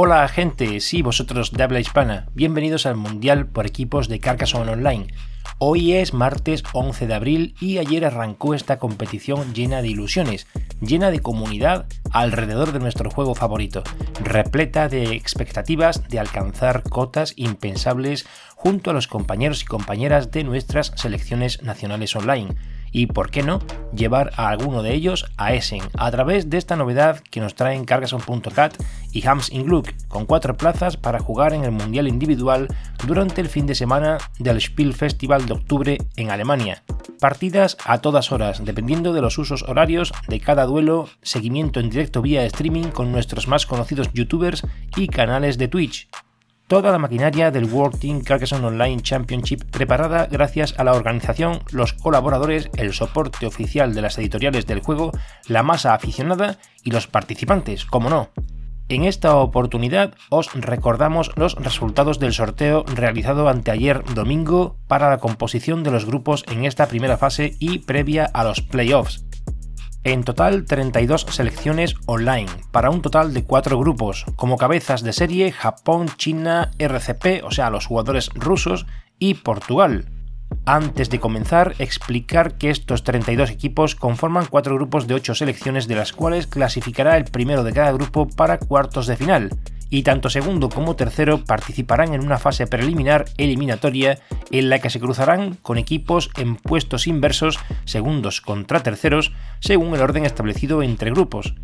Hola gente, sí, vosotros de habla hispana, bienvenidos al Mundial por equipos de Carcassonne Online. Hoy es martes 11 de abril y ayer arrancó esta competición llena de ilusiones, llena de comunidad alrededor de nuestro juego favorito, repleta de expectativas de alcanzar cotas impensables junto a los compañeros y compañeras de nuestras selecciones nacionales online y, por qué no, llevar a alguno de ellos a Essen a través de esta novedad que nos traen Cargason.cat y Hams Ingluck, con cuatro plazas para jugar en el Mundial Individual durante el fin de semana del Spiel Festival de octubre en Alemania. Partidas a todas horas, dependiendo de los usos horarios de cada duelo, seguimiento en directo vía streaming con nuestros más conocidos youtubers y canales de Twitch toda la maquinaria del World Team Carcassonne Online Championship preparada gracias a la organización, los colaboradores, el soporte oficial de las editoriales del juego, la masa aficionada y los participantes, como no. En esta oportunidad os recordamos los resultados del sorteo realizado anteayer domingo para la composición de los grupos en esta primera fase y previa a los playoffs. En total 32 selecciones online, para un total de 4 grupos, como cabezas de serie Japón, China, RCP, o sea, los jugadores rusos, y Portugal. Antes de comenzar, explicar que estos 32 equipos conforman 4 grupos de 8 selecciones de las cuales clasificará el primero de cada grupo para cuartos de final y tanto segundo como tercero participarán en una fase preliminar eliminatoria en la que se cruzarán con equipos en puestos inversos, segundos contra terceros, según el orden establecido entre grupos.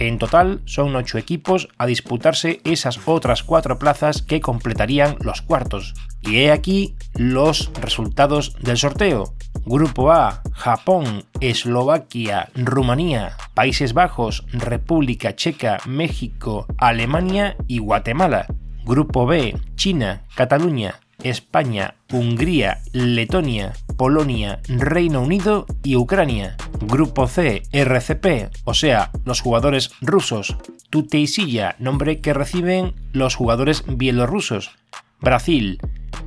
En total son 8 equipos a disputarse esas otras 4 plazas que completarían los cuartos. Y he aquí los resultados del sorteo. Grupo A, Japón, Eslovaquia, Rumanía, Países Bajos, República Checa, México, Alemania y Guatemala. Grupo B, China, Cataluña, España, Hungría, Letonia, Polonia, Reino Unido y Ucrania. Grupo C, RCP, o sea, los jugadores rusos. Tuteisilla, nombre que reciben los jugadores bielorrusos. Brasil,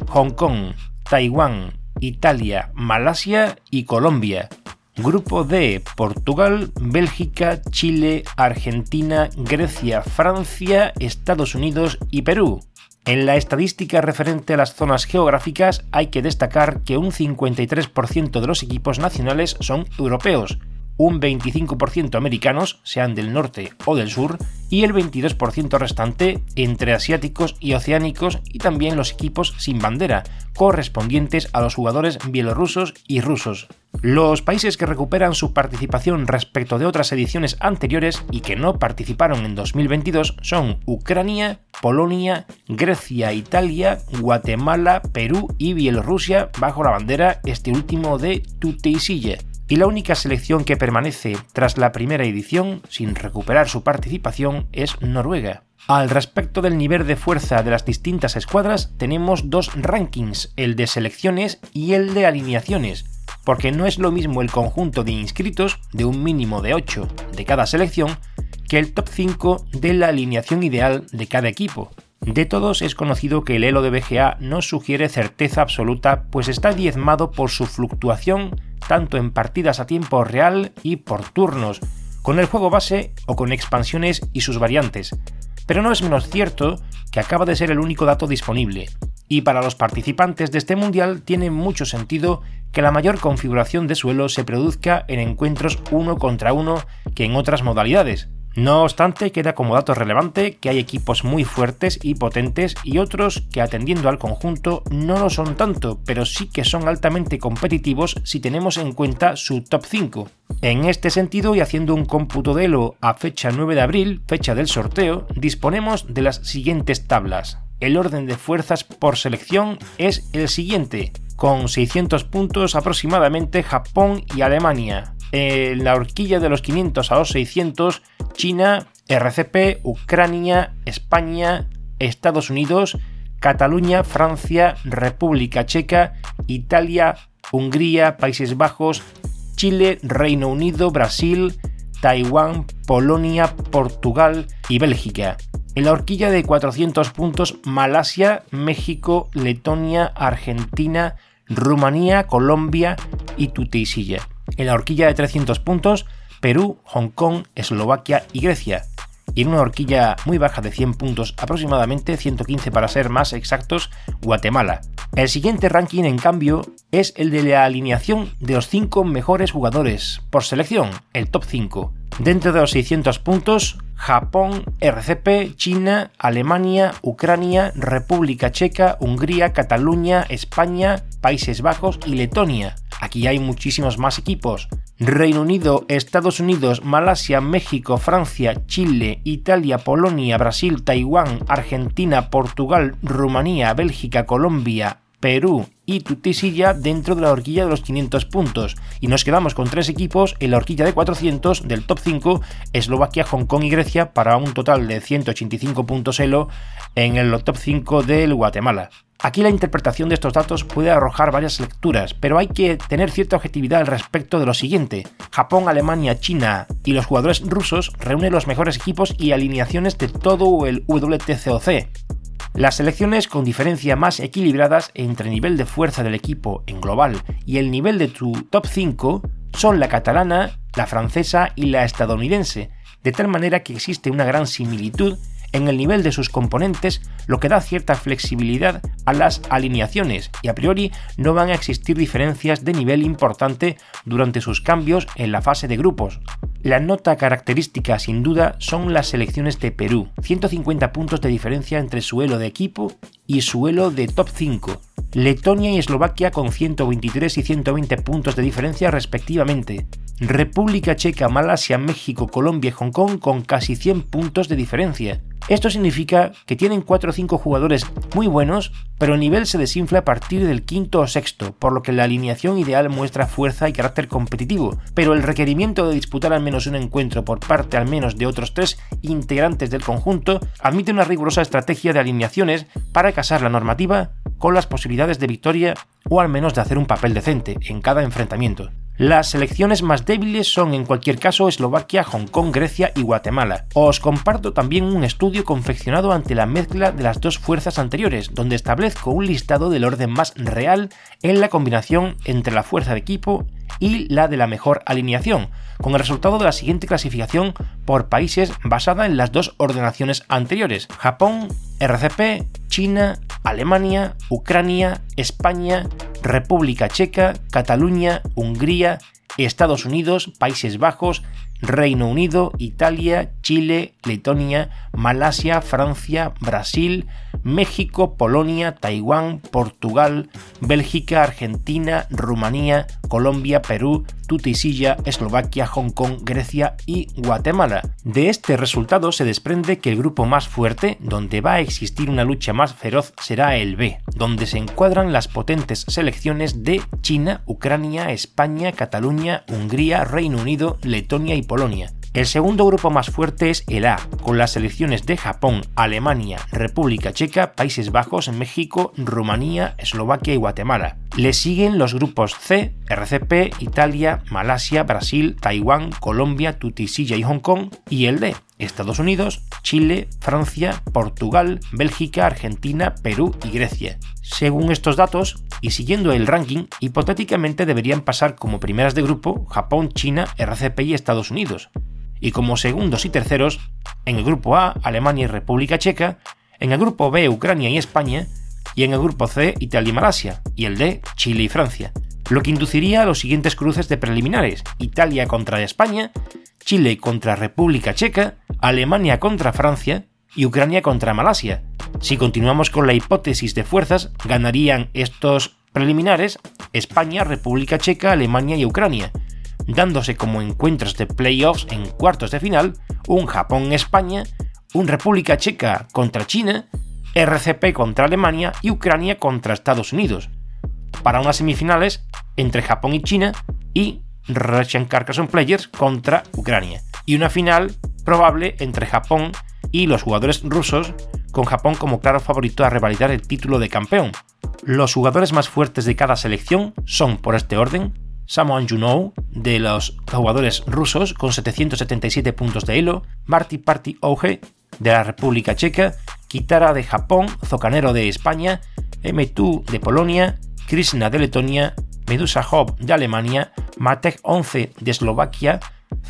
Hong Kong, Taiwán, Italia, Malasia y Colombia. Grupo D, Portugal, Bélgica, Chile, Argentina, Grecia, Francia, Estados Unidos y Perú. En la estadística referente a las zonas geográficas hay que destacar que un 53% de los equipos nacionales son europeos, un 25% americanos, sean del norte o del sur, y el 22% restante entre asiáticos y oceánicos y también los equipos sin bandera, correspondientes a los jugadores bielorrusos y rusos. Los países que recuperan su participación respecto de otras ediciones anteriores y que no participaron en 2022 son Ucrania, Polonia, Grecia, Italia, Guatemala, Perú y Bielorrusia bajo la bandera este último de Tuteisille y la única selección que permanece tras la primera edición sin recuperar su participación es Noruega. Al respecto del nivel de fuerza de las distintas escuadras tenemos dos rankings, el de selecciones y el de alineaciones, porque no es lo mismo el conjunto de inscritos de un mínimo de 8 de cada selección que el top 5 de la alineación ideal de cada equipo. De todos es conocido que el elo de BGA no sugiere certeza absoluta, pues está diezmado por su fluctuación tanto en partidas a tiempo real y por turnos, con el juego base o con expansiones y sus variantes. Pero no es menos cierto que acaba de ser el único dato disponible, y para los participantes de este mundial tiene mucho sentido que la mayor configuración de suelo se produzca en encuentros uno contra uno que en otras modalidades, no obstante, queda como dato relevante que hay equipos muy fuertes y potentes y otros que atendiendo al conjunto no lo son tanto, pero sí que son altamente competitivos si tenemos en cuenta su top 5. En este sentido y haciendo un cómputo de Elo a fecha 9 de abril, fecha del sorteo, disponemos de las siguientes tablas. El orden de fuerzas por selección es el siguiente, con 600 puntos aproximadamente Japón y Alemania, en la horquilla de los 500 a los 600, China, RCP, Ucrania, España, Estados Unidos, Cataluña, Francia, República Checa, Italia, Hungría, Países Bajos, Chile, Reino Unido, Brasil, Taiwán, Polonia, Portugal y Bélgica. En la horquilla de 400 puntos, Malasia, México, Letonia, Argentina, Rumanía, Colombia y Tuteisilla. En la horquilla de 300 puntos, Perú, Hong Kong, Eslovaquia y Grecia. Y en una horquilla muy baja de 100 puntos, aproximadamente 115 para ser más exactos, Guatemala. El siguiente ranking, en cambio, es el de la alineación de los 5 mejores jugadores por selección, el top 5. Dentro de los 600 puntos, Japón, RCP, China, Alemania, Ucrania, República Checa, Hungría, Cataluña, España, Países Bajos y Letonia. Aquí hay muchísimos más equipos. Reino Unido, Estados Unidos, Malasia, México, Francia, Chile, Italia, Polonia, Brasil, Taiwán, Argentina, Portugal, Rumanía, Bélgica, Colombia, Perú y Tutisilla dentro de la horquilla de los 500 puntos. Y nos quedamos con tres equipos en la horquilla de 400 del top 5, Eslovaquia, Hong Kong y Grecia, para un total de 185 puntos elo en el top 5 del Guatemala. Aquí la interpretación de estos datos puede arrojar varias lecturas, pero hay que tener cierta objetividad al respecto de lo siguiente. Japón, Alemania, China y los jugadores rusos reúnen los mejores equipos y alineaciones de todo el WTCOC. Las selecciones con diferencia más equilibradas entre el nivel de fuerza del equipo en global y el nivel de tu top 5 son la catalana, la francesa y la estadounidense, de tal manera que existe una gran similitud en el nivel de sus componentes, lo que da cierta flexibilidad a las alineaciones y a priori no van a existir diferencias de nivel importante durante sus cambios en la fase de grupos. La nota característica sin duda son las selecciones de Perú, 150 puntos de diferencia entre su elo de equipo y su elo de top 5. Letonia y Eslovaquia con 123 y 120 puntos de diferencia respectivamente. República Checa, Malasia, México, Colombia y Hong Kong con casi 100 puntos de diferencia. Esto significa que tienen 4 o 5 jugadores muy buenos, pero el nivel se desinfla a partir del quinto o sexto, por lo que la alineación ideal muestra fuerza y carácter competitivo, pero el requerimiento de disputar al menos un encuentro por parte al menos de otros 3 integrantes del conjunto admite una rigurosa estrategia de alineaciones para casar la normativa con las posibilidades de victoria o al menos de hacer un papel decente en cada enfrentamiento. Las selecciones más débiles son en cualquier caso Eslovaquia, Hong Kong, Grecia y Guatemala. Os comparto también un estudio confeccionado ante la mezcla de las dos fuerzas anteriores, donde establezco un listado del orden más real en la combinación entre la fuerza de equipo y la de la mejor alineación, con el resultado de la siguiente clasificación por países basada en las dos ordenaciones anteriores, Japón, RCP, China, Alemania, Ucrania, España, República Checa, Cataluña, Hungría, Estados Unidos, Países Bajos, Reino Unido, Italia, Chile, Letonia, Malasia, Francia, Brasil, México, Polonia, Taiwán, Portugal, Bélgica, Argentina, Rumanía, Colombia, Perú, Tutisilla, Eslovaquia, Hong Kong, Grecia y Guatemala. De este resultado se desprende que el grupo más fuerte, donde va a existir una lucha más feroz, será el B, donde se encuadran las potentes selecciones de China, Ucrania, España, Cataluña, Hungría, Reino Unido, Letonia y Polonia. El segundo grupo más fuerte es el A, con las selecciones de Japón, Alemania, República Checa, Países Bajos, México, Rumanía, Eslovaquia y Guatemala. Le siguen los grupos C, RCP, Italia, Malasia, Brasil, Taiwán, Colombia, Tutisilla y Hong Kong, y el D, Estados Unidos, Chile, Francia, Portugal, Bélgica, Argentina, Perú y Grecia. Según estos datos, y siguiendo el ranking, hipotéticamente deberían pasar como primeras de grupo Japón, China, RCP y Estados Unidos y como segundos y terceros, en el grupo A, Alemania y República Checa, en el grupo B, Ucrania y España, y en el grupo C, Italia y Malasia, y el D, Chile y Francia, lo que induciría a los siguientes cruces de preliminares, Italia contra España, Chile contra República Checa, Alemania contra Francia y Ucrania contra Malasia. Si continuamos con la hipótesis de fuerzas, ganarían estos preliminares España, República Checa, Alemania y Ucrania, dándose como encuentros de playoffs en cuartos de final un Japón-España, un República Checa contra China, RCP contra Alemania y Ucrania contra Estados Unidos, para unas semifinales entre Japón y China y Russian Carcassonne Players contra Ucrania, y una final probable entre Japón y los jugadores rusos con Japón como claro favorito a revalidar el título de campeón. Los jugadores más fuertes de cada selección son, por este orden, Samoan Juno, de los jugadores rusos, con 777 puntos de elo, Marty Party Oge, de la República Checa, Kitara de Japón, Zocanero de España, M2 de Polonia, Krishna de Letonia, Medusa Hop de Alemania, Matek 11 de Eslovaquia,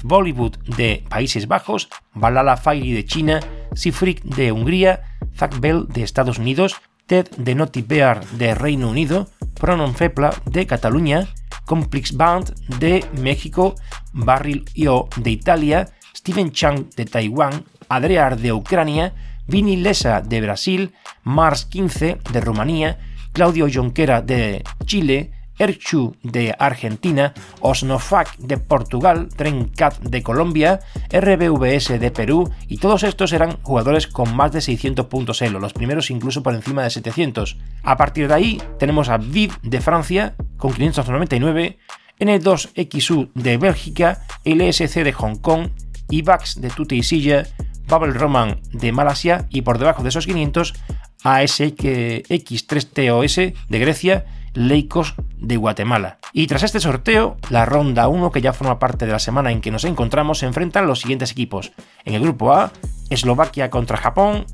Bollywood de Países Bajos, Balala Fairy de China, Sifrik de Hungría, Zach Bell de Estados Unidos, Ted de Naughty Bear de Reino Unido, Pronon Fepla de Cataluña, Complex Band de México, Barril Io de Italia, Steven Chang de Taiwán, Adrear de Ucrania, Vini Lesa de Brasil, Mars 15 de Rumanía, Claudio Jonquera de Chile, Erchu de Argentina, Osnofac de Portugal, Trencat de Colombia, RBVS de Perú y todos estos eran jugadores con más de 600 puntos elo, los primeros incluso por encima de 700. A partir de ahí tenemos a Viv de Francia con 599, N2XU de Bélgica, LSC de Hong Kong, IVAX de Tuteisilla, Bubble Roman de Malasia y por debajo de esos 500 ASX3TOS de Grecia, Leicos de Guatemala. Y tras este sorteo, la ronda 1, que ya forma parte de la semana en que nos encontramos, se enfrentan los siguientes equipos. En el grupo A, Eslovaquia contra Japón,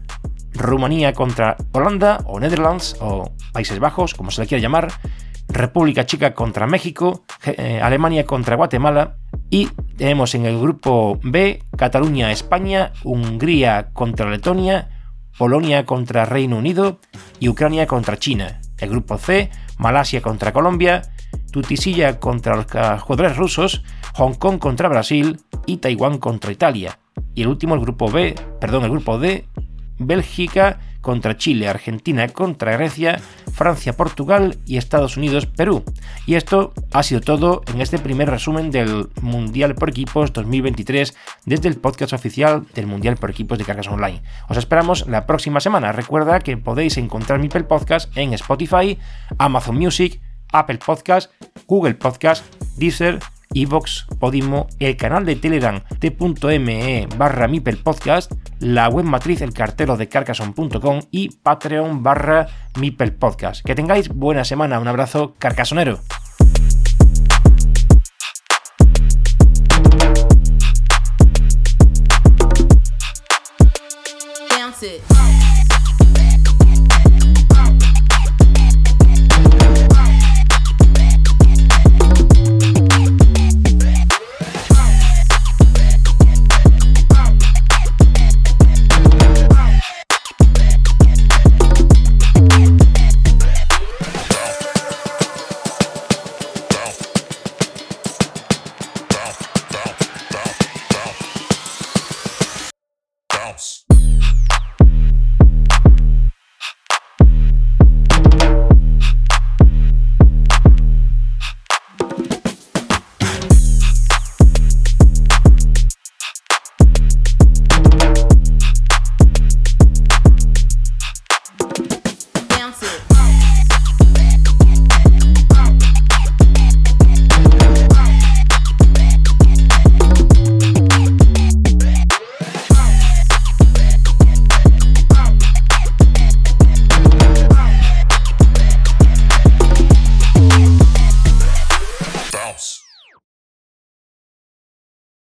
Rumanía contra Holanda o Netherlands o Países Bajos, como se le quiera llamar, República Checa contra México, eh, Alemania contra Guatemala y tenemos en el grupo B Cataluña, España, Hungría contra Letonia, Polonia contra Reino Unido y Ucrania contra China. El grupo C, Malasia contra Colombia, Tutisilla contra los jugadores rusos, Hong Kong contra Brasil y Taiwán contra Italia. Y el último, el grupo B, perdón, el grupo D, Bélgica contra Chile, Argentina contra Grecia, Francia, Portugal y Estados Unidos, Perú. Y esto ha sido todo en este primer resumen del Mundial por Equipos 2023 desde el podcast oficial del Mundial por Equipos de Cargas Online. Os esperamos la próxima semana. Recuerda que podéis encontrar mi Podcast en Spotify, Amazon Music, Apple Podcast, Google Podcast, Deezer, Evox, Podimo, el canal de Telegram t.me barra Mipel Podcast, la web matriz el cartero de carcason.com y Patreon barra Mipel Podcast. Que tengáis buena semana, un abrazo carcasonero.